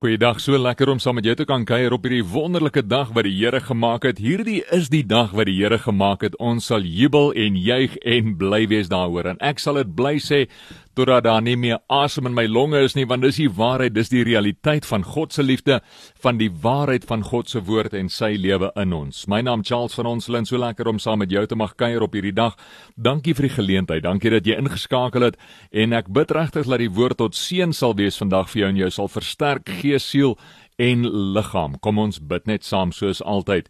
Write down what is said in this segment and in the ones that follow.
Goeiedag, so lekker om saam met jou te kan kuier op hierdie wonderlike dag wat die Here gemaak het. Hierdie is die dag wat die Here gemaak het. Ons sal jubel en juig en bly wees daaroor. En ek sal dit bly sê totdat daar nie meer asem in my longe is nie want dis die waarheid dis die realiteit van God se liefde van die waarheid van God se woord en sy lewe in ons. My naam Charles van ons lyn so lekker om saam met jou te mag kuier op hierdie dag. Dankie vir die geleentheid. Dankie dat jy ingeskakel het en ek bid regtig dat die woord tot seën sal wees vandag vir jou en jou. Sal versterk gees siel en liggaam. Kom ons bid net saam soos altyd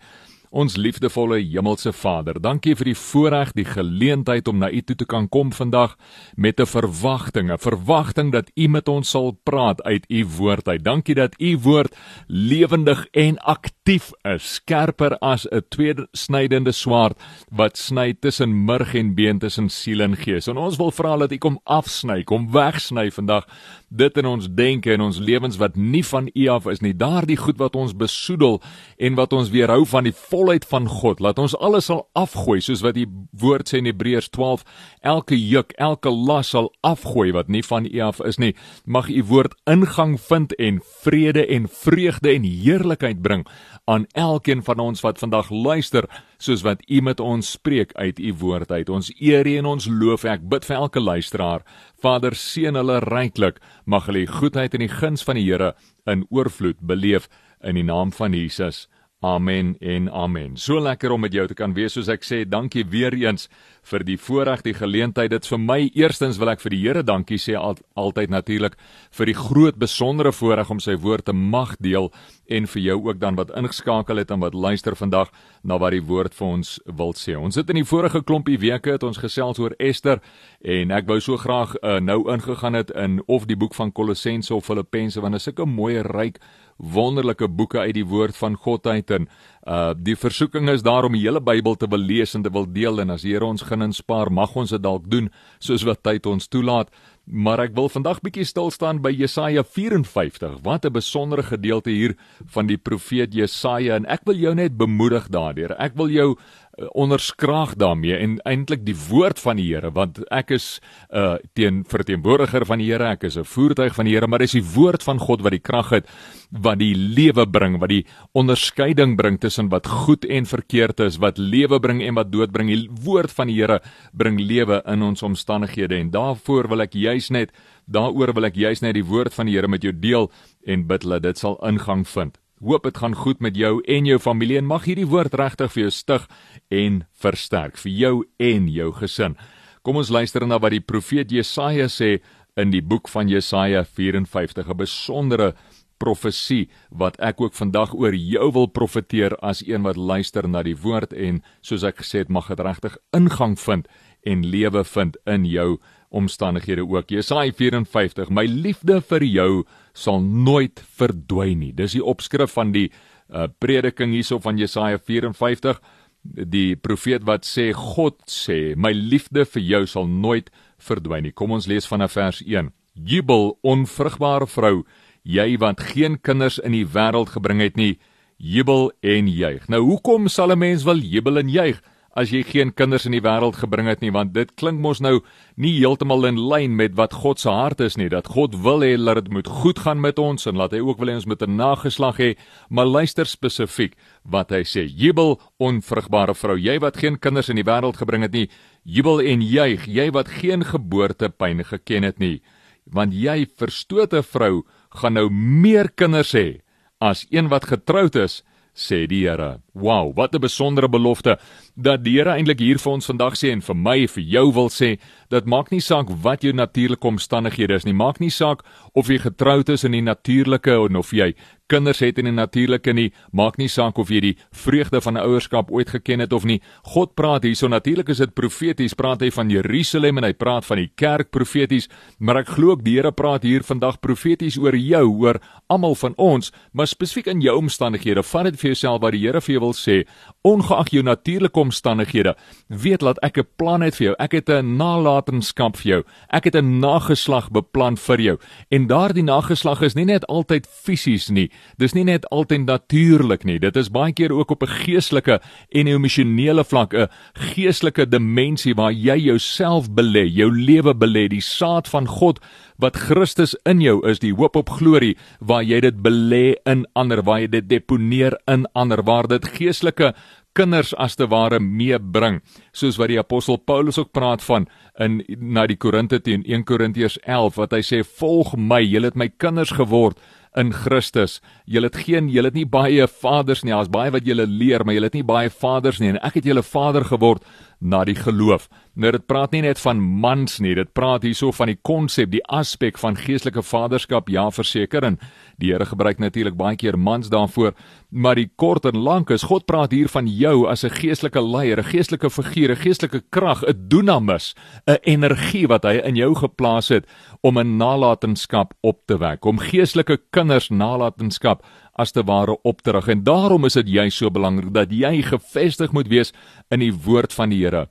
Ons liefdevolle hemelse Vader, dankie vir die voorreg, die geleentheid om na U toe te kan kom vandag met 'n verwagting, 'n verwagting dat U met ons sal praat uit U woord uit. Dankie dat U woord lewendig en aktief is, skerper as 'n tweesnydende swaard wat sny tussen murg en been, tussen siel en gees. En ons wil vra dat U kom afsny, kom wegsny vandag dit in ons denke en ons lewens wat nie van U af is nie. Daardie goed wat ons besoedel en wat ons weerhou van die volheid van God. Laat ons alles sal afgooi soos wat die woord sê in Hebreërs 12, elke juk, elke las sal afgooi wat nie van U af is nie. Mag U woord ingang vind en vrede en vreugde en heerlikheid bring aan elkeen van ons wat vandag luister soos wat U met ons spreek uit U woord uit. Ons eer U en ons loof. Ek bid vir elke luisteraar. Vader, seën hulle ryklik. Mag hulle die goedheid en die guns van die Here in oorvloed beleef in die naam van Jesus. Amen en amen. So lekker om met jou te kan wees soos ek sê. Dankie weer eens vir die voorreg, die geleentheid. Dit vir my eerstens wil ek vir die Here dankie sê al, altyd natuurlik vir die groot besondere voorreg om sy woord te mag deel en vir jou ook dan wat ingeskakel het en wat luister vandag na wat die woord vir ons wil sê. Ons het in die vorige klompie weke het ons gesels oor Ester en ek wou so graag uh, nou ingegaan het in of die boek van Kolossense of Filippense want dit is sulke mooi ryk wonderlike boeke uit die woord van God uit en uh die versoeking is daar om die hele Bybel te wil lees en te wil deel en as die Here ons gaan inspaar mag ons dit dalk doen soos wat tyd ons toelaat. Maar ek wil vandag bietjie stil staan by Jesaja 54 wat 'n besondere gedeelte hier van die profeet Jesaja. En ek wil jou net bemoedig daardeur ek wil jou onderskraag daarmee en eintlik die woord van die Here want ek is 'n uh, teen verteenwoordiger van die Here ek is 'n voertuig van die Here maar dis die woord van God wat die krag het wat die lewe bring, wat die onderskeiding bring tussen wat goed en verkeerd is, wat lewe bring en wat dood bring. Die woord van die Here bring lewe in ons omstandighede en daarvoor wil ek juis net daaroor wil ek juis net die woord van die Here met jou deel en bid dat dit sal ingang vind. Hoop dit gaan goed met jou en jou familie en mag hierdie woord regtig vir jou stig en versterk vir jou en jou gesin. Kom ons luister na wat die profeet Jesaja sê in die boek van Jesaja 54, 'n besondere profesie wat ek ook vandag oor jou wil profeteer as een wat luister na die woord en soos ek gesê het mag dit regtig ingang vind en lewe vind in jou omstandighede ook. Jesaja 54: My liefde vir jou sal nooit verdwyn nie. Dis die opskrif van die uh, prediking hierso van Jesaja 54. Die profeet wat sê God sê, my liefde vir jou sal nooit verdwyn nie. Kom ons lees vanaf vers 1. Jubel onvrugbare vrou jy wat geen kinders in die wêreld gebring het nie, jubel en juig. Nou hoekom sal 'n mens wil jubel en juig as jy geen kinders in die wêreld gebring het nie, want dit klink mos nou nie heeltemal in lyn met wat God se hart is nie, dat God wil hê dat dit moet goed gaan met ons en laat hy ook wil hê ons moet 'n nageslag hê, maar luister spesifiek wat hy sê. Jubel onvrugbare vrou, jy wat geen kinders in die wêreld gebring het nie, jubel en juig, jy wat geen geboortepyn geken het nie, want jy verstote vrou gaan nou meer kinders hê as een wat getroud is, sê die Here. Wow, wat 'n besondere belofte dat die Here eintlik hier vir ons vandag sê en vir my vir jou wil sê, dit maak nie saak wat jou natuurlike omstandighede is nie, maak nie saak of jy getroud is in die natuurlike of jy kinders het in die natuurlike nie, maak nie saak of jy die vreugde van ouerskap ooit geken het of nie. God praat hierso natuurlik is dit profeties, praat hy van Jerusalem en hy praat van die kerk profeties, maar ek glo ook die Here praat hier vandag profeties oor jou, oor almal van ons, maar spesifiek in jou omstandighede. Vat dit vir jouself wat die Here vir jou wil sê, ongeag jou natuurlike omstandighede, weet dat ek 'n plan het vir jou. Ek het 'n nalatenskap vir jou. Ek het 'n nageslag beplan vir jou. En daardie nageslag is nie net altyd fisies nie, Dis nie net altyd natuurlik nie. Dit is baie keer ook op 'n geestelike en emosionele vlak, 'n geestelike dimensie waar jy jouself belê, jou lewe belê, die saad van God wat Christus in jou is, die hoop op glorie waar jy dit belê in ander, waar jy dit deponeer in ander, waar dit geestelike kinders as te ware meebring soos wat die apostel Paulus ook praat van in na die Korinte teen 1 Korintiërs 11 wat hy sê volg my julle het my kinders geword in Christus. Julle het geen julle het nie baie vaders nie. Daar's baie wat julle leer maar julle het nie baie vaders nie. En ek het julle vader geword na die geloof. Nou dit praat nie net van mans nie, dit praat hierso van die konsep, die aspek van geestelike vaderskap, ja verseker en die Here gebruik natuurlik baie keer mans daarvoor, maar die kort en lank is God praat hier van jou as 'n geestelike leier, 'n geestelike figuur, 'n geestelike krag, 'n dunamis, 'n energie wat hy in jou geplaas het om 'n nalatenskap op te wek, om geestelike kinders nalatenskap as te ware opdruk en daarom is dit jy so belangrik dat jy gefestig moet wees in die woord van die Here.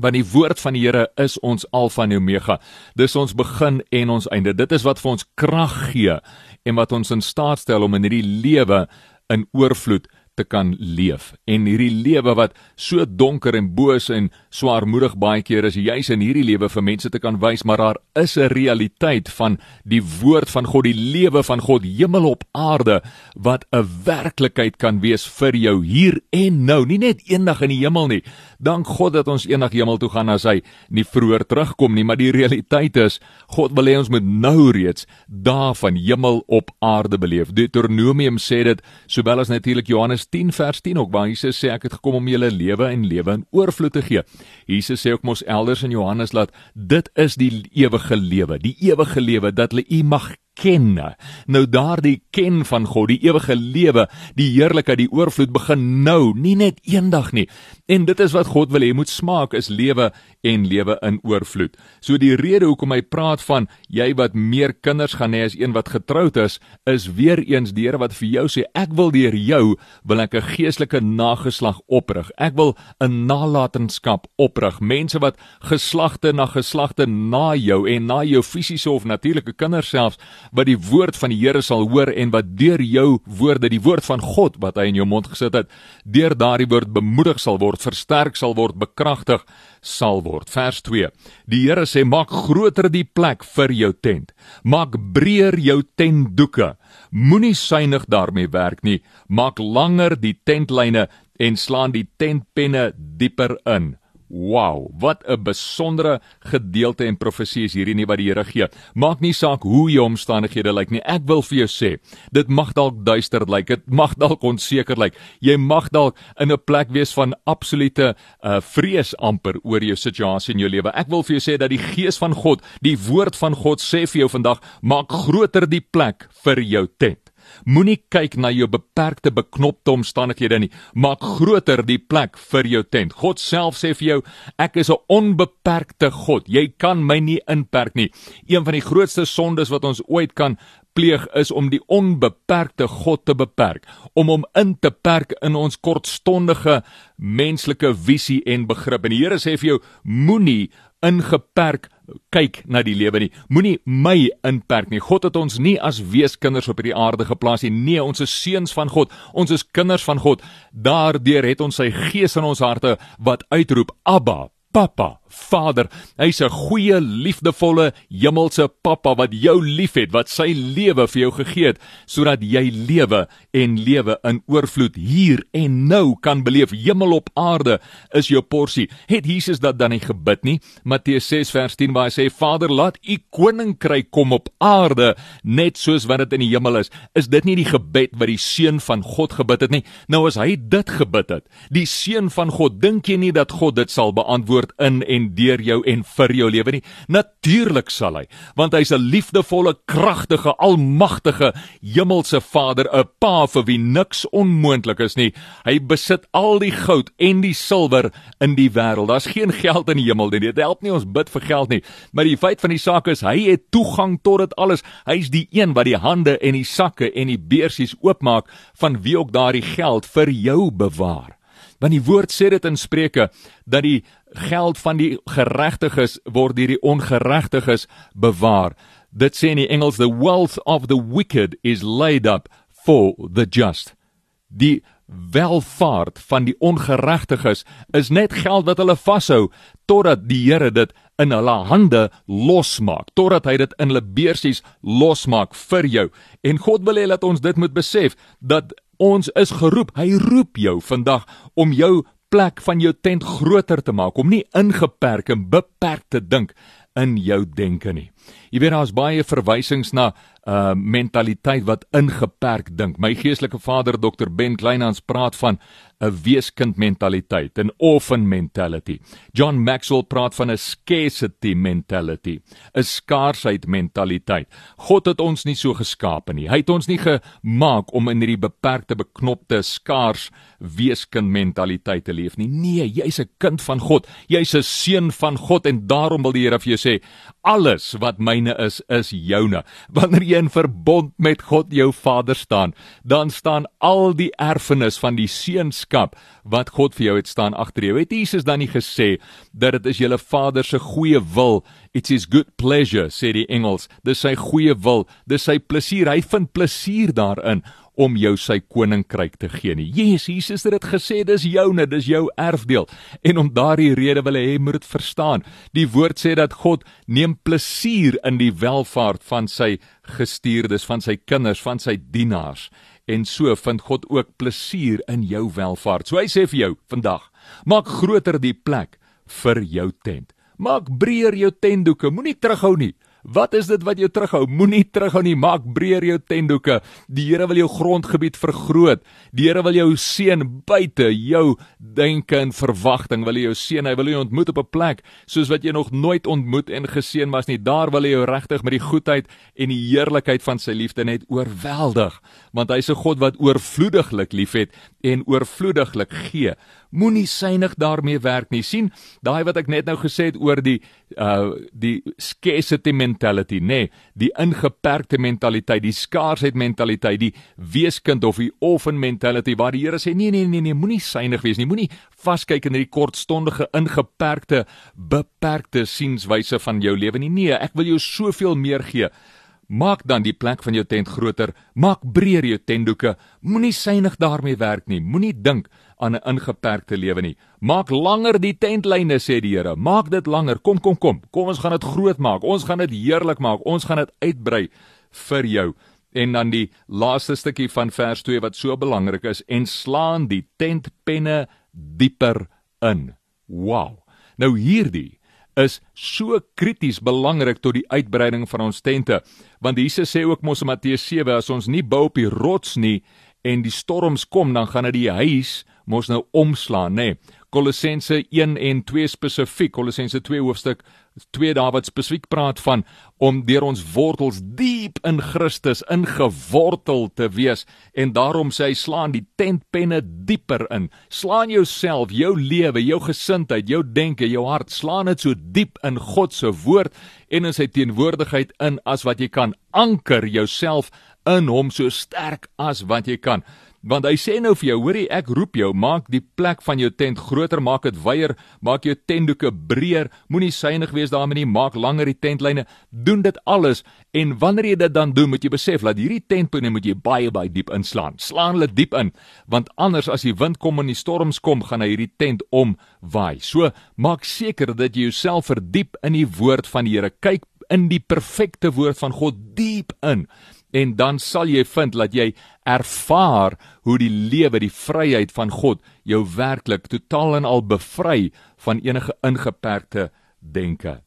Want die woord van die Here is ons alfa en omega. Dis ons begin en ons einde. Dit is wat vir ons krag gee en wat ons in staat stel om in hierdie lewe in oorvloed te kan leef. En hierdie lewe wat so donker en boos en swaarmoedig baie keer is, juis in hierdie lewe vir mense te kan wys, maar daar is 'n realiteit van die woord van God, die lewe van God, hemel op aarde wat 'n werklikheid kan wees vir jou hier en nou, nie net eendag in die hemel nie. Dank God dat ons eendag hemel toe gaan as hy nie vroeër terugkom nie, maar die realiteit is God wil hê ons moet nou reeds daar van hemel op aarde beleef. Deuteronomium sê dit, sowel as natuurlik Johannes 10 vers 10 ook waar Jesus sê ek het gekom om julle lewe en lewe in oorvloed te gee. Jesus sê ook mos elders in Johannes laat dit is die ewige lewe, die ewige lewe dat hulle U mag ken. Nou daardie ken van God, die ewige lewe, die heerlikheid, die oorvloed begin nou, nie net eendag nie. En dit is wat God wil hê moet smaak is lewe en lewe in oorvloed. So die rede hoekom hy praat van jy wat meer kinders gaan hê as een wat getroud is, is weer eens die Here wat vir jou sê ek wil deur jou wil ek 'n geestelike nageslag oprig. Ek wil 'n nalatenskap oprig. Mense wat geslagte na geslagte na jou en na jou fisiese of natuurlike kinders selfs wat die woord van die Here sal hoor en wat deur jou woorde, die woord van God wat hy in jou mond gesit het, deur daardie woord bemoedig sal word, versterk sal word, bekragtig sal word. Vers 2. Die Here sê maak groter die plek vir jou tent. Maak breër jou tentdoeke. Moenie suinig daarmee werk nie. Maak langer die tentlyne en slaan die tentpenne dieper in. Wow, wat 'n besondere gedeelte en profesie is hierdie nie wat die Here gee. Maak nie saak hoe jou omstandighede lyk nie. Ek wil vir jou sê, dit mag dalk duister lyk, dit mag dalk onseker lyk. Jy mag dalk in 'n plek wees van absolute uh, vrees amper oor jou situasie in jou lewe. Ek wil vir jou sê dat die Gees van God, die woord van God sê vir jou vandag, maak groter die plek vir jou tent. Moenie kyk na jou beperkte beknopte omstandighede nie, maak groter die plek vir jou tent. God self sê vir jou, ek is 'n onbeperkte God. Jy kan my nie inperk nie. Een van die grootste sondes wat ons ooit kan pleeg is om die onbeperkte God te beperk, om hom in te perk in ons kortstondige menslike visie en begrip. En die Here sê vir jou, moenie ingeperk kyk na die lewe nie. Moenie my inperk nie. God het ons nie as weeskinders op hierdie aarde geplaas nie. Nee, ons is seuns van God. Ons is kinders van God. Daardeur het ons sy gees in ons harte wat uitroep: Abba, Papa. Vader, hy's 'n goeie, liefdevolle hemelse Pappa wat jou liefhet, wat sy lewe vir jou gegee het sodat jy lewe en lewe in oorvloed hier en nou kan beleef. Hemel op aarde is jou porsie. Het Jesus dat dan nie gebid nie? Matteus 6 vers 10 waar hy sê: "Vader, laat u koninkryk kom op aarde net soos wat dit in die hemel is." Is dit nie die gebed wat die seun van God gebid het nie? Nou as hy dit gebid het, die seun van God, dink jy nie dat God dit sal beantwoord in en en deur jou en vir jou lewe nie. Natuurlik sal hy, want hy's 'n liefdevolle, kragtige, almagtige hemelse Vader, 'n Pa vir wie niks onmoontlik is nie. Hy besit al die goud en die silwer in die wêreld. Daar's geen geld in die hemel nie. Dit help nie ons bid vir geld nie, maar die feit van die saak is hy het toegang tot dit alles. Hy's die een wat die hande en die sakke en die beursies oopmaak van wie ook daardie geld vir jou bewaar. Want die woord sê dit in Spreuke dat die geld van die geregtiges word deur die ongeregtiges bewaar. Dit sê in die Engels the wealth of the wicked is laid up for the just. Die welvaart van die ongeregtiges is net geld wat hulle vashou totdat die Here dit in hulle hande losmaak, totdat hy dit in hulle beursies losmaak vir jou. En God wil hê dat ons dit moet besef dat ons is geroep. Hy roep jou vandag om jou plek van jou tent groter te maak, om nie ingeperk en beperk te dink in jou denke nie. Jy weet daar's baie verwysings na uh mentaliteit wat ingeperk dink. My geestelike vader Dr Ben Kleinhans praat van 'n weeskind mentaliteit, 'n orphan mentality. John Maxwell praat van 'n scarcity mentality, 'n skaarsheid mentaliteit. God het ons nie so geskaap nie. Hy het ons nie gemaak om in hierdie beperkte, beknopte, skaars weeskind mentaliteit te leef nie. Nee, jy's 'n kind van God. Jy's 'n seun van God en daarom wil die Here vir jou sê, alles wat myne is, is joune. Wanneer jy in verbond met God jou Vader staan, dan staan al die erfenis van die seunskap wat God vir jou het staan agter jou. Het Jesus dan nie gesê dat dit is julle Vader se goeie wil? It's his good pleasure, sê die engels. Dis sy goeie wil, dis sy plesier. Hy vind plesier daarin om jou sy koninkryk te gee nie. Jesus, Jesus het dit gesê, dis joune, dis jou erfdeel. En om daardie rede wil hy moet dit verstaan. Die woord sê dat God neem plesier in die welfaart van sy gestuurdes, van sy kinders, van sy dienaars. En so vind God ook plesier in jou welfaart. So hy sê vir jou vandag, maak groter die plek vir jou tent. Maak breër jou tentdoeke, moenie terughou nie. Wat is dit wat jou terughou? Moenie terughou nie. Maak breër jou tentdoeke. Die Here wil jou grondgebied vergroot. Die Here wil jou seën buite jou denke en verwagting. Wil hy jou seën. Hy wil jou ontmoet op 'n plek soos wat jy nog nooit ontmoet en geseën was nie. Daar wil hy jou regtig met die goedheid en die heerlikheid van sy liefde net oorweldig, want hy's 'n God wat oorvloediglik liefhet en oorvloediglik gee. Moenie synig daarmee werk nie. sien, daai wat ek net nou gesê het oor die uh die scarcity mentality, nê, nee, die ingeperkte mentaliteit, die skaarsheid mentaliteit, die weeskind of die orphan mentality waar die Here sê nee nee nee nee, moenie synig wees nie. Moenie vaskyk in hierdie kortstondige ingeperkte beperkte sienswyse van jou lewe nie. Nee, ek wil jou soveel meer gee. Maak dan die plek van jou tent groter, maak breër jou tentdoeke. Moenie synig daarmee werk nie. Moenie dink aan 'n ingeperkte lewe nie. Maak langer die tentlyne sê die Here. Maak dit langer. Kom kom kom. Kom ons gaan dit groot maak. Ons gaan dit heerlik maak. Ons gaan dit uitbrei vir jou. En dan die laaste stukkie van vers 2 wat so belangrik is en slaan die tentpenne dieper in. Wow. Nou hierdie is so krities belangrik tot die uitbreiding van ons tente want Jesus sê ook mos in Matteus 7 as ons nie bou op die rots nie en die storms kom dan gaan dit die huis mos nou omslaan nê nee. Kolossense 1 en 2 spesifiek Kolossense 2 hoofstuk 2 Dawid spesifiek praat van om deur ons wortels diep in Christus ingewortel te wees. En daarom sê hy slaan die tentpenne dieper in. Slaan jouself jou lewe jou gesindheid jou denke jou hart slaan dit so diep in God se woord en in sy teenwoordigheid in as wat jy kan. Anker jouself in hom so sterk as wat jy kan Want hy sê nou vir jou, hoorie, ek roep jou, maak die plek van jou tent groter, maak dit wyer, maak jou tentdoeke breër, moenie synig wees daarmee nie, maak langer die tentlyne, doen dit alles en wanneer jy dit dan doen, moet jy besef dat hierdie tentpenne moet jy baie baie diep inslaan. Slaan hulle diep in, want anders as die wind kom en die storms kom, gaan hy hierdie tent omwaai. So, maak seker dat jy jouself verdiep in die woord van die Here. Kyk in die perfekte woord van God diep in en dan sal jy vind dat jy ervaar hoe die lewe die vryheid van God jou werklik totaal en al bevry van enige ingeperkte denke.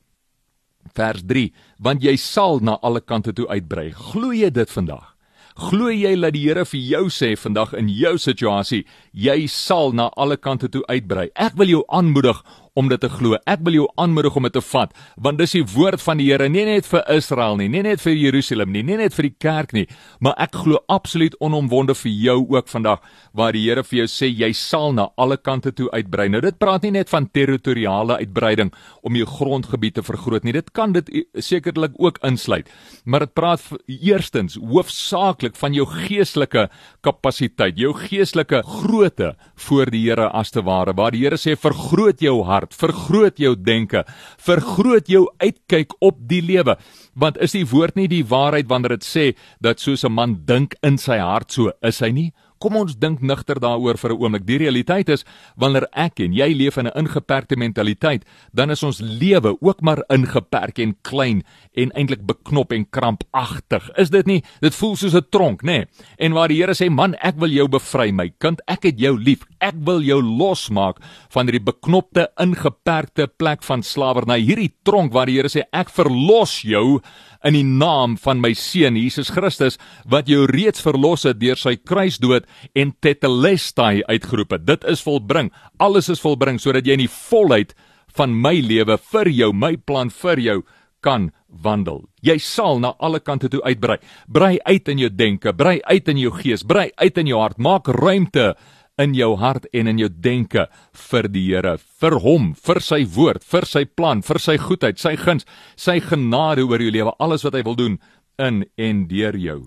Vers 3 want jy sal na alle kante toe uitbrei. Glo jy dit vandag? Glo jy dat die Here vir jou sê vandag in jou situasie, jy sal na alle kante toe uitbrei. Ek wil jou aanmoedig om dit te glo. Ek wil jou aanmoedig om dit te vat, want dis die woord van die Here, nie net vir Israel nie, nie net vir Jerusalem nie, nie net vir die kerk nie, maar ek glo absoluut onomwonde vir jou ook vandag waar die Here vir jou sê jy sal na alle kante toe uitbrei. Nou dit praat nie net van territoriale uitbreiding om jou grondgebied te vergroot nie. Dit kan dit sekerlik ook insluit. Maar dit praat eerstens hoofsaaklik van jou geestelike kapasiteit, jou geestelike grootte voor die Here as te ware, waar die Here sê vergroot jou hart hart, vergroot jou denke, vergroot jou uitkyk op die lewe. Want is die woord nie die waarheid wanneer dit sê dat soos 'n man dink in sy hart so is hy nie? Kom ons dink nigter daaroor vir 'n oomblik. Die realiteit is wanneer ek en jy leef in 'n ingeperkte mentaliteit, dan is ons lewe ook maar ingeperk en klein en eintlik beknop en krampagtig. Is dit nie? Dit voel soos 'n tronk, nê? Nee? En waar die Here sê, "Man, ek wil jou bevry, my kind. Ek het jou lief. Ek wil jou losmaak van hierdie beknopte, ingeperkte plek van slawerny. Hierdie tronk waar die Here sê, "Ek verlos jou." In die naam van my seun Jesus Christus wat jou reeds verlos het deur sy kruisdood en tetelestai uitgeroep het. Dit is volbring. Alles is volbring sodat jy in die volheid van my lewe vir jou, my plan vir jou kan wandel. Jy sal na alle kante toe uitbrei. Brei uit in jou denke, brei uit in jou gees, brei uit in jou hart. Maak ruimte in jou hart en in jou denke vir die Here, vir hom, vir sy woord, vir sy plan, vir sy goedheid, sy guns, sy genade oor jou lewe, alles wat hy wil doen in en deur jou.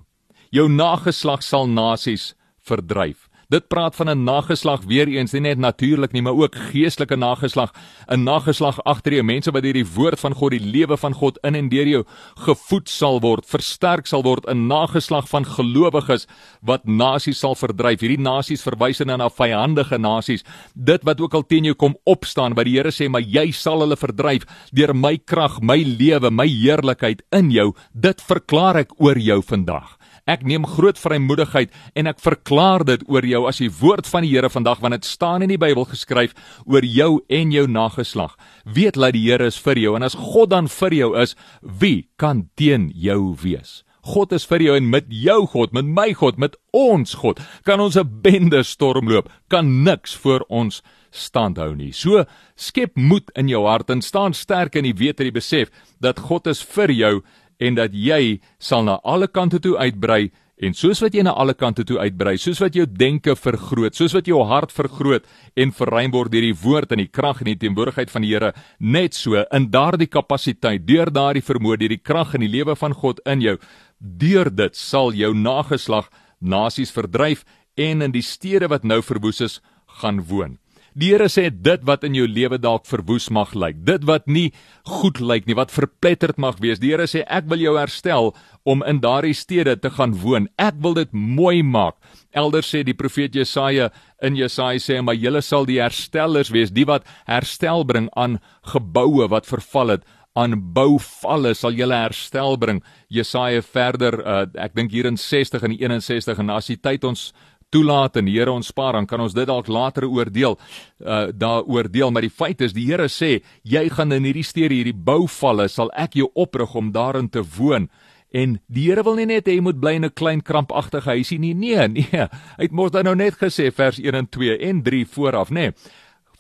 Jou nageslag sal nasies verdryf. Dit praat van 'n nageslag weer eens, nie net natuurlik nie, maar ook geestelike nageslag, 'n nageslag agter jou mense wat deur die woord van God, die lewe van God in en deur jou gevoed sal word, versterk sal word, 'n nageslag van gelowiges wat nasies sal verdryf. Hierdie nasies verwys na na vyandige nasies, dit wat ook al teen jou kom opstaan, wat die Here sê, maar jy sal hulle verdryf deur my krag, my lewe, my heerlikheid in jou. Dit verklaar ek oor jou vandag. Ek neem groot vrymoedigheid en ek verklaar dit oor jou as die woord van die Here vandag want dit staan in die Bybel geskryf oor jou en jou nageslag. Weet dat die Here is vir jou en as God dan vir jou is, wie kan teen jou wees? God is vir jou en met jou God, met my God, met ons God, kan ons 'n bende stormloop, kan niks voor ons standhou nie. So skep moed in jou hart en staan sterk in die wete en die besef dat God is vir jou en dat jy sal na alle kante toe uitbrei en soos wat jy na alle kante toe uitbrei, soos wat jou denke vergroot, soos wat jou hart vergroot en verruim word deur die woord en die krag en die teenwoordigheid van die Here, net so in daardie kapasiteit, deur daardie vermoë, deur die krag en die lewe van God in jou, deur dit sal jou nageslag nasies verdryf en in die stede wat nou verwoes is, gaan woon. Die Here sê dit wat in jou lewe dalk verwoes mag lyk, dit wat nie goed lyk nie, wat verpletterd mag wees. Die Here sê ek wil jou herstel om in daardie stede te gaan woon. Ek wil dit mooi maak. Elders sê die profeet Jesaja in Jesaja sê maar julle sal die herstellers wees, die wat herstel bring aan geboue wat verval het aan bouvalle sal julle herstel bring. Jesaja verder uh, ek dink hier in 60 en 61 en as die tyd ons toelaat en die Here ons spaar, dan kan ons dit dalk later oordeel. Uh daar oordeel, maar die feit is die Here sê, jy gaan in hierdie stede, hierdie bouvalle, sal ek jou oprig om daarin te woon. En die Here wil nie net hê jy moet bly in 'n klein krampagtige huisie nie. Nee, nee. Hy het mos dan nou net gesê vers 1 en 2 en 3 vooraf, nê. Nee.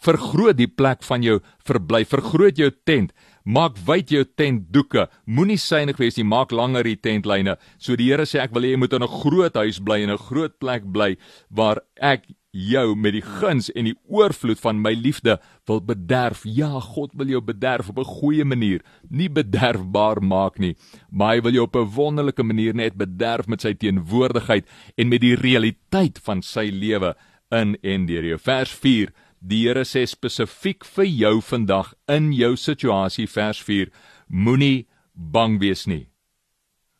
Vergroot die plek van jou verblyf, vergroot jou tent. Maak wyd jou tentdoeke. Moenie synig wees nie, maak langer die tentlyne. So die Here sê ek wil hê jy moet in 'n groot huis bly en 'n groot plek bly waar ek jou met die guns en die oorvloed van my liefde wil bederf. Ja, God wil jou bederf op 'n goeie manier, nie bederfbaar maak nie, maar hy wil jou op 'n wonderlike manier net bederf met sy teenwoordigheid en met die realiteit van sy lewe in en deur jou. Vers 4 Die Here sê spesifiek vir jou vandag in jou situasie vers 4 moenie bang wees nie.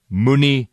Moenie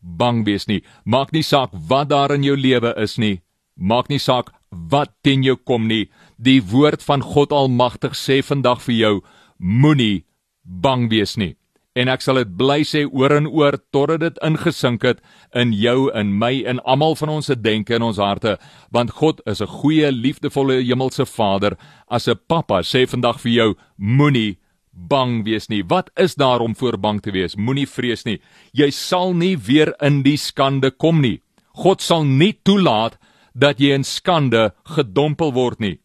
bang wees nie. Maak nie saak wat daar in jou lewe is nie. Maak nie saak wat teen jou kom nie. Die woord van God Almagtig sê vandag vir jou moenie bang wees nie en ek sal dit bly sê oor en oor totdat dit ingesink het in jou en my en almal van ons se denke en ons harte. Want God is 'n goeie liefdevolle hemelse Vader. As 'n pappa sê vandag vir jou moenie bang wees nie. Wat is daar om voor bang te wees? Moenie vrees nie. Jy sal nie weer in die skande kom nie. God sal nie toelaat dat jy in skande gedompel word nie.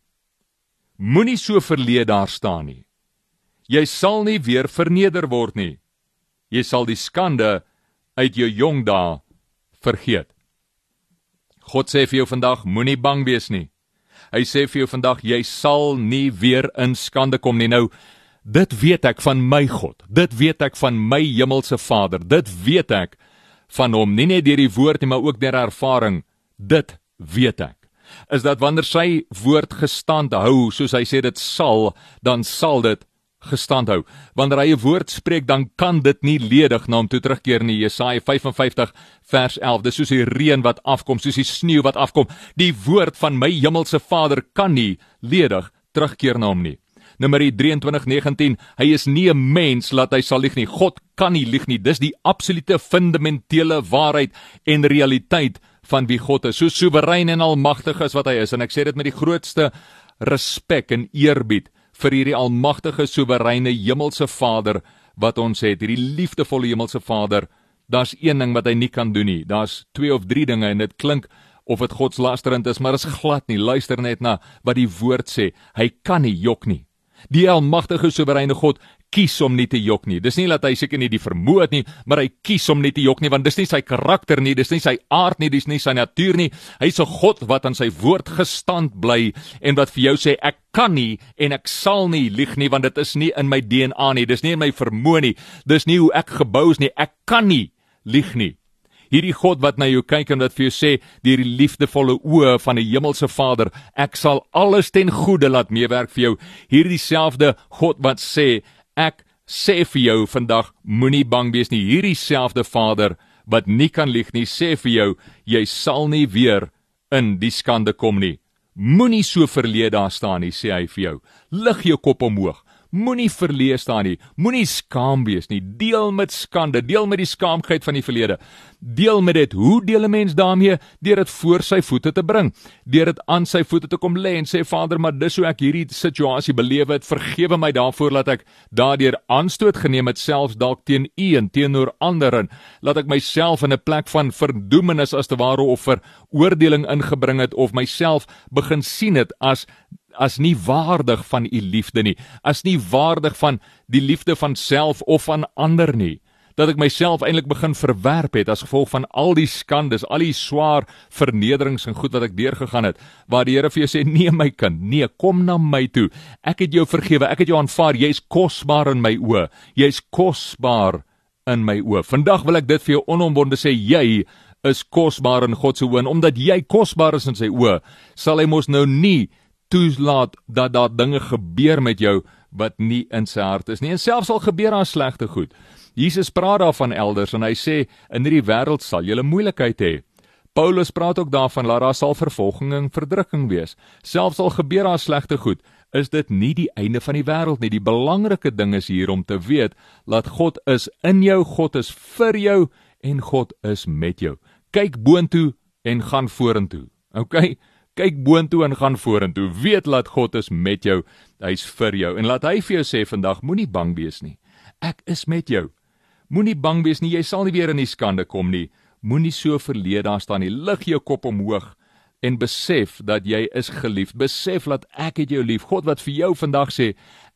Moenie so verleë daar staan nie jy sal nie weer verneder word nie jy sal die skande uit jou jong dae vergeet. God sê vir jou vandag moenie bang wees nie. Hy sê vir jou vandag jy sal nie weer in skande kom nie. Nou dit weet ek van my God. Dit weet ek van my hemelse Vader. Dit weet ek van hom nie net deur die woord nie maar ook deur ervaring. Dit weet ek. is dat wanneer sy woord gestand hou, soos hy sê dit sal, dan sal dit gestand hou. Wanneer hy 'n woord spreek, dan kan dit nie ledig na hom toe terugkeer nie. Jesaja 55 vers 11. Dis soos die reën wat afkom, soos die sneeu wat afkom. Die woord van my hemelse Vader kan nie ledig terugkeer na hom nie. Numeri 23:19 Hy is nie 'n mens laat hy sal lieg nie. God kan nie lieg nie. Dis die absolute fundamentele waarheid en realiteit van wie God is. So soewerein en almagtig is wat hy is en ek sê dit met die grootste respek en eerbied vir hierdie almagtige soewereine hemelse Vader wat ons het. Hierdie liefdevolle hemelse Vader. Daar's een ding wat hy nie kan doen nie. Daar's twee of drie dinge en dit klink of dit godslasterend is, maar is glad nie. Luister net na wat die woord sê. Hy kan nie jok nie. Die almagtige soewereine God kies om nie te jok nie. Dis nie dat hy seker nie die vermoë het nie, maar hy kies om nie te jok nie want dis nie sy karakter nie, dis nie sy aard nie, dis nie sy natuur nie. Hy's 'n God wat aan sy woord gestand bly en wat vir jou sê ek kan nie en ek sal nie lieg nie want dit is nie in my DNA nie, dis nie in my vermoë nie, dis nie hoe ek gebou is nie. Ek kan nie lieg nie hierdie God wat na jou kyk en wat vir jou sê deur die liefdevolle oë van die hemelse Vader, ek sal alles ten goeie laat meewerk vir jou. Hierdie selfde God wat sê, ek sê vir jou vandag moenie bang wees nie. Hierdie selfde Vader wat nie kan lieg nie, sê vir jou, jy sal nie weer in die skande kom nie. Moenie so verleë daar staan nie, sê hy vir jou. Lig jou kop omhoog. Moenie verleë staan nie. Moenie skaam wees nie. Deel met skande, deel met die skaamheid van die verlede. Deel met dit. Hoe deel 'n mens daarmee? Deur dit voor sy voete te bring. Deur dit aan sy voete te kom lê en sê Vader, maar dis hoe ek hierdie situasie beleef het. Vergewe my daarvoor dat ek daardeur aanstoot geneem het selfs dalk teen U en teenoor ander en laat ek myself in 'n plek van verdoemenis as te ware of vir oordeling ingebring het of myself begin sien het as as nie waardig van u liefde nie, as nie waardig van die liefde van self of van ander nie, dat ek myself eintlik begin verwerp het as gevolg van al die skandes, al die swaar vernederings en goed wat ek deurgegaan het, waar die Here vir jou sê nee my kind, nee, kom na my toe. Ek het jou vergewe, ek het jou aanvaar, jy's kosbaar in my oë. Jy's kosbaar in my oë. Vandag wil ek dit vir jou onomwonde sê, jy is kosbaar in God se oë en omdat jy kosbaar is in sy oë, sal hy mos nou nie toelaat dat daar dinge gebeur met jou wat nie in sy hart is nie. En selfs al gebeur daar slegte goed. Jesus praat daarvan elders en hy sê in hierdie wêreld sal jy moeilikheid hê. Paulus praat ook daarvan dat daar sal vervolging en verdrukking wees. Selfs al gebeur daar slegte goed, is dit nie die einde van die wêreld nie. Die belangrike ding is hier om te weet dat God is in jou, God is vir jou en God is met jou. Kyk boontoe en gaan vorentoe. OK? Kyk boontoe en gaan vorentoe. Weet laat God is met jou. Hy's vir jou. En laat hy vir jou sê vandag moenie bang wees nie. Ek is met jou. Moenie bang wees nie. Jy sal nie weer in die skande kom nie. Moenie so verleë daar staan nie. Lig jou kop omhoog en besef dat jy is geliefd. Besef dat ek het jou lief. God wat vir jou vandag sê,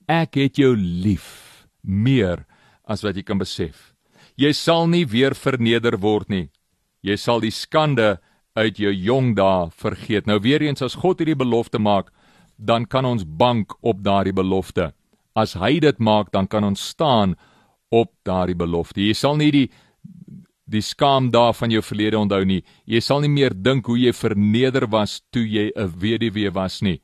ek het jou lief meer as wat jy kan besef. Jy sal nie weer verneder word nie. Jy sal die skande uit jou jong dae vergeet. Nou weer eens as God hierdie belofte maak, dan kan ons bank op daardie belofte. As hy dit maak, dan kan ons staan op daardie belofte. Jy sal nie die die skaam daar van jou verlede onthou nie. Jy sal nie meer dink hoe jy verneder was toe jy 'n weduwee was nie.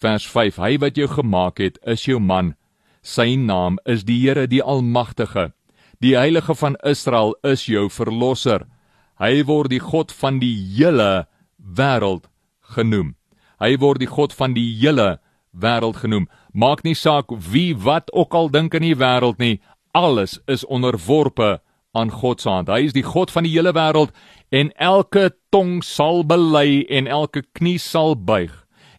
Vers 5: Hy wat jou gemaak het, is jou man. Sy naam is die Here, die Almagtige. Die Heilige van Israel is jou verlosser. Hy word die God van die hele wêreld genoem. Hy word die God van die hele wêreld genoem. Maak nie saak wie wat ook al dink in die wêreld nie, alles is onderworpe aan God se hand. Hy is die God van die hele wêreld en elke tong sal bely en elke knie sal buig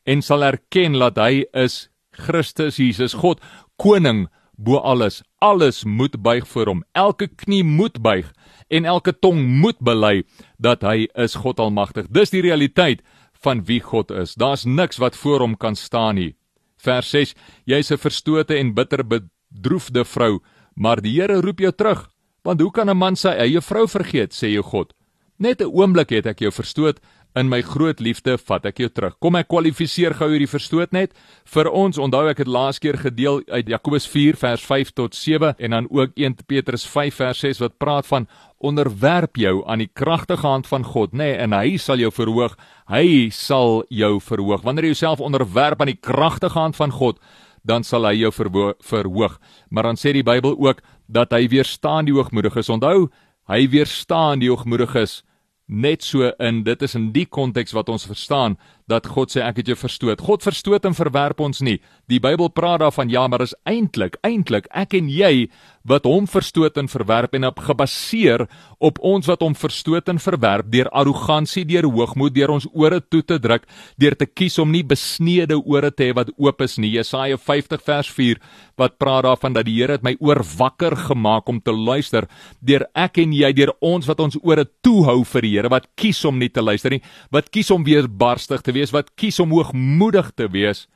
en sal erken dat hy is Christus Jesus, God, koning bo alles. Alles moet buig voor hom. Elke knie moet buig en elke tong moet bely dat hy is God almagtig. Dis die realiteit van wie God is. Daar's niks wat voor hom kan staan nie. Vers 6: Jy's 'n verstote en bitter bedroefde vrou, maar die Here roep jou terug. Want hoe kan 'n man sy eie vrou vergeet, sê jou God? Net 'n oomblik het ek jou verstoot, In my groot liefde vat ek jou terug. Kom ek kwalifiseer gou hierdie verstoot net vir ons. Onthou ek het laas keer gedeel uit Jakobus 4 vers 5 tot 7 en dan ook 1 Petrus 5 vers 6 wat praat van onderwerp jou aan die kragtige hand van God, nê, nee, en hy sal jou verhoog. Hy sal jou verhoog. Wanneer jy jouself onderwerp aan die kragtige hand van God, dan sal hy jou verhoog. Maar dan sê die Bybel ook dat hy weerstaan die hoogmoediges. Onthou, hy weerstaan die hoogmoediges net so in dit is in die konteks wat ons verstaan dat God sê ek het jou verstoot. God verstoot en verwerp ons nie. Die Bybel praat daarvan ja, maar is eintlik eintlik ek en jy wat hom verstoot en verwerp en op gebaseer op ons wat hom verstoot en verwerp deur arrogansie, deur hoogmoed, deur ons ore toe te druk, deur te kies om nie besneede ore te hê wat oop is nie. Jesaja 50 vers 4 wat praat daarvan dat die Here het my oor wakker gemaak om te luister deur ek en jy deur ons wat ons ore toehou vir die Here wat kies om nie te luister nie, wat kies om weer barstig te wees, wat kies om hoogmoedig te wees.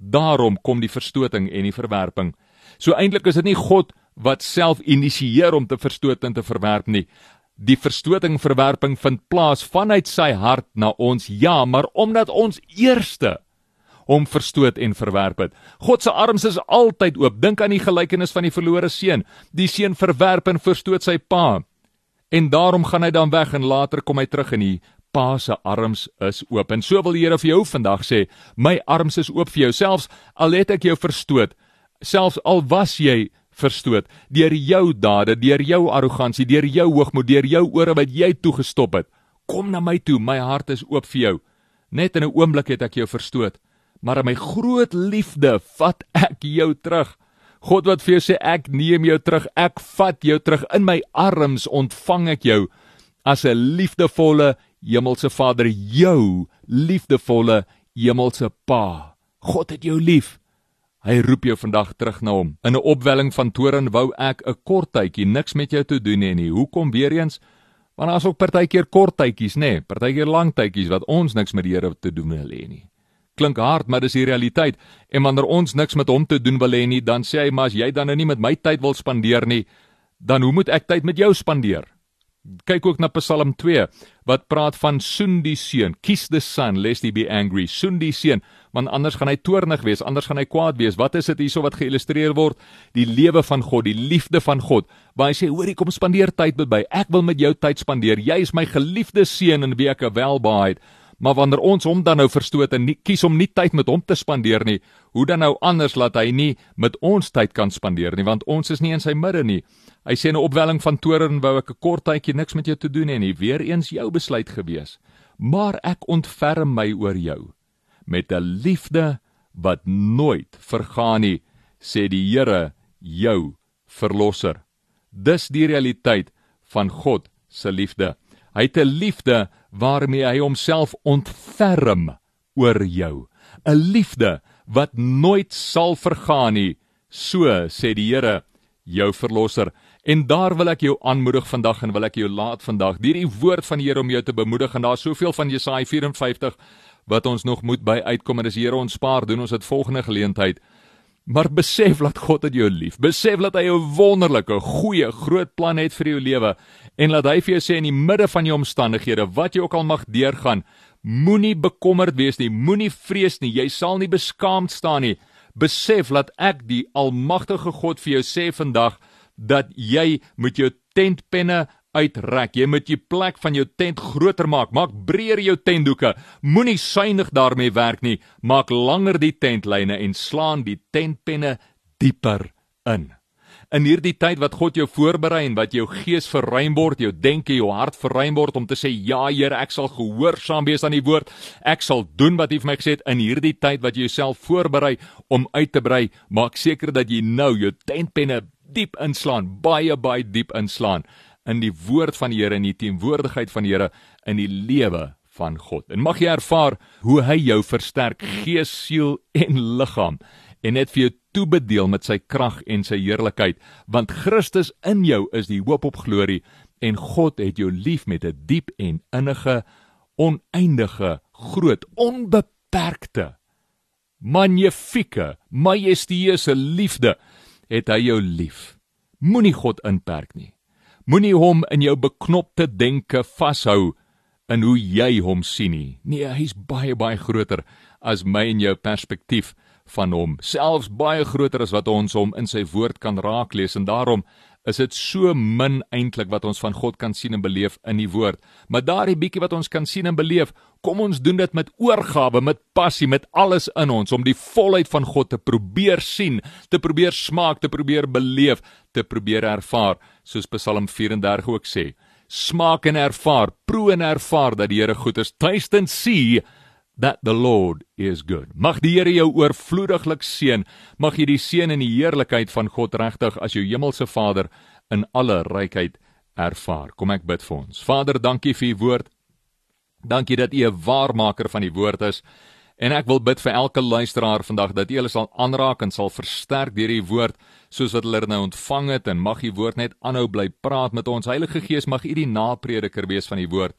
Daarom kom die verstoting en die verwerping. So eintlik is dit nie God wat self initieer om te verstoot en te verwerp nie. Die verstoting verwerping vind plaas vanuit sy hart na ons. Ja, maar omdat ons eerste hom verstoot en verwerp het. God se arms is altyd oop. Dink aan die gelykenis van die verlore seun. Die seun verwerp en verstoot sy pa. En daarom gaan hy dan weg en later kom hy terug in die Pa se arms is oop. En so wil die Here vir jou vandag sê, my arms is oop vir jou selfs al het ek jou verstoot. Selfs al was jy verstoot deur jou dade, deur jou arrogansie, deur jou hoogmoed, deur jou ore wat jy toegestop het. Kom na my toe, my hart is oop vir jou. Net in 'n oomblik het ek jou verstoot, maar in my groot liefde vat ek jou terug. God wat vir jou sê ek neem jou terug, ek vat jou terug in my arms ontvang ek jou as 'n liefdevolle Hemelse Vader, jou liefdevolle hemelse Pa. God het jou lief. Hy roep jou vandag terug na hom. In 'n opwelling van toorn wou ek 'n kort tydjie niks met jou te doen hê nie. Hoekom weer eens? Want daar's ook partykeer kort tydjies, nê? Nee, partykeer lang tydjies wat ons niks met die Here te doen wil hê nie. Klink hard, maar dis die realiteit. En wanneer ons niks met hom te doen wil hê nie, dan sê hy, "Maar as jy dan nou nie met my tyd wil spandeer nie, dan hoe moet ek tyd met jou spandeer?" Kyk ook na Psalm 2 wat praat van soen die seun. Kies the son lest he be angry. Soen die seun want anders gaan hy toornig wees anders gaan hy kwaad wees. Wat is dit hierso wat geïllustreer word? Die lewe van God die liefde van God. Waar hy sê hoor ek kom spandeer tyd met my. Ek wil met jou tyd spandeer. Jy is my geliefde seun in wie ek welbehaag Maar wanneer ons hom dan nou verstoot en nie, kies om nie tyd met hom te spandeer nie, hoe dan nou anders laat hy nie met ons tyd kan spandeer nie, want ons is nie in sy midde nie. Hy sê 'n opwelling van toorn wou ek 'n kort tydjie niks met jou te doen hê nie, weer eens jou besluit gewees. Maar ek ontferm my oor jou met 'n liefde wat nooit vergaan nie, sê die Here, jou verlosser. Dis die realiteit van God se liefde. Hy het 'n liefde waarmee hy homself ontferm oor jou. 'n Liefde wat nooit sal vergaan nie, so sê die Here, jou verlosser. En daar wil ek jou aanmoedig vandag en wil ek jou laat vandag deur die woord van die Here om jou te bemoedig en daar's soveel van Jesaja 54 wat ons nog moet by uitkom en as die Here ons spaar, doen ons dit volgende geleentheid. Maar besef dat God het jou lief. Besef dat hy 'n wonderlike, goeie, groot plan het vir jou lewe en laat hy vir jou sê in die midde van jou omstandighede, wat jy ook al mag deurgaan, moenie bekommerd wees nie, moenie vrees nie, jy sal nie beskaamd staan nie. Besef dat ek die almagtige God vir jou sê vandag dat jy met jou tentpenne uitrek. Jy moet die plek van jou tent groter maak. Maak breër jou tentdoeke. Moenie suinig daarmee werk nie. Maak langer die tentlyne en slaan die tentpenne dieper in. In hierdie tyd wat God jou voorberei en wat jou gees verruim word, jou denke, jou hart verruim word om te sê ja Here, ek sal gehoorsaam wees aan die woord. Ek sal doen wat U vir my gesê het in hierdie tyd wat jy jouself voorberei om uit te brei. Maak seker dat jy nou jou tentpenne diep inslaan, baie baie diep inslaan in die woord van die Here en die teenwoordigheid van die Here in die lewe van God. En mag jy ervaar hoe hy jou versterk gees, siel en liggaam en net vir jou toebedeel met sy krag en sy heerlikheid, want Christus in jou is die hoop op glorie en God het jou lief met 'n diep en innige, oneindige, groot, onbeperkte, magnifieke, majestueuse liefde het hy jou lief. Moenie God inperk nie. Moenie hom in jou beknopte denke vashou in hoe jy hom sien nie. Nee, hy's baie baie groter as my en jou perspektief van hom, selfs baie groter as wat ons hom in sy woord kan raaklees en daarom is dit so min eintlik wat ons van God kan sien en beleef in die woord. Maar daardie bietjie wat ons kan sien en beleef, kom ons doen dit met oorgawe, met passie, met alles in ons om die volheid van God te probeer sien, te probeer smaak, te probeer beleef, te probeer ervaar, soos Psalm 34 ook sê. Smaak en ervaar, proe en ervaar dat die Here goed is. Taste and see that the Lord is good. Mag die Here jou oorvloediglik seën. Mag jy die seën en die heerlikheid van God regtig as jou hemelse Vader in alle rykheid ervaar. Kom ek bid vir ons. Vader, dankie vir u woord. Dankie dat u 'n waarmaker van die woord is. En ek wil bid vir elke luisteraar vandag dat hulle sal aanraak en sal versterk deur die woord soos wat hulle nou ontvang het en mag U woord net aanhou bly praat met ons. Heilige Gees, mag U die naprediker wees van die woord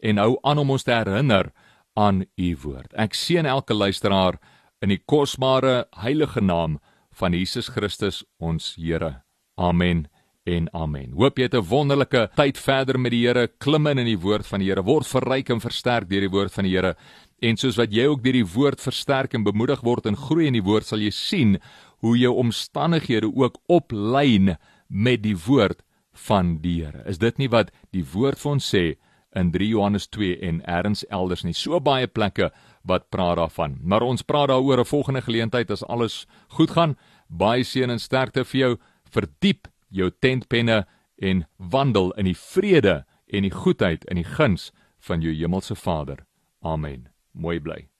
en hou aan om ons te herinner aan u woord. Ek seën elke luisteraar in die kosbare heilige naam van Jesus Christus ons Here. Amen en amen. Hoop jy het 'n wonderlike tyd verder met die Here, klim in in die woord van die Here, word verryk en versterk deur die woord van die Here. En soos wat jy ook deur die woord versterk en bemoedig word en groei in die woord, sal jy sien hoe jou omstandighede ook oplyn met die woord van die Here. Is dit nie wat die woord vir ons sê in 3 Johannes 2 en elders elders nie. So baie plekke wat praat daarvan. Maar ons praat daaroor 'n volgende geleentheid as alles goed gaan. Baie seën en sterkte vir jou. Verdiep jou tentpenne en wandel in die vrede en die goedheid en die guns van jou hemelse Vader. Amen. Mooi bly.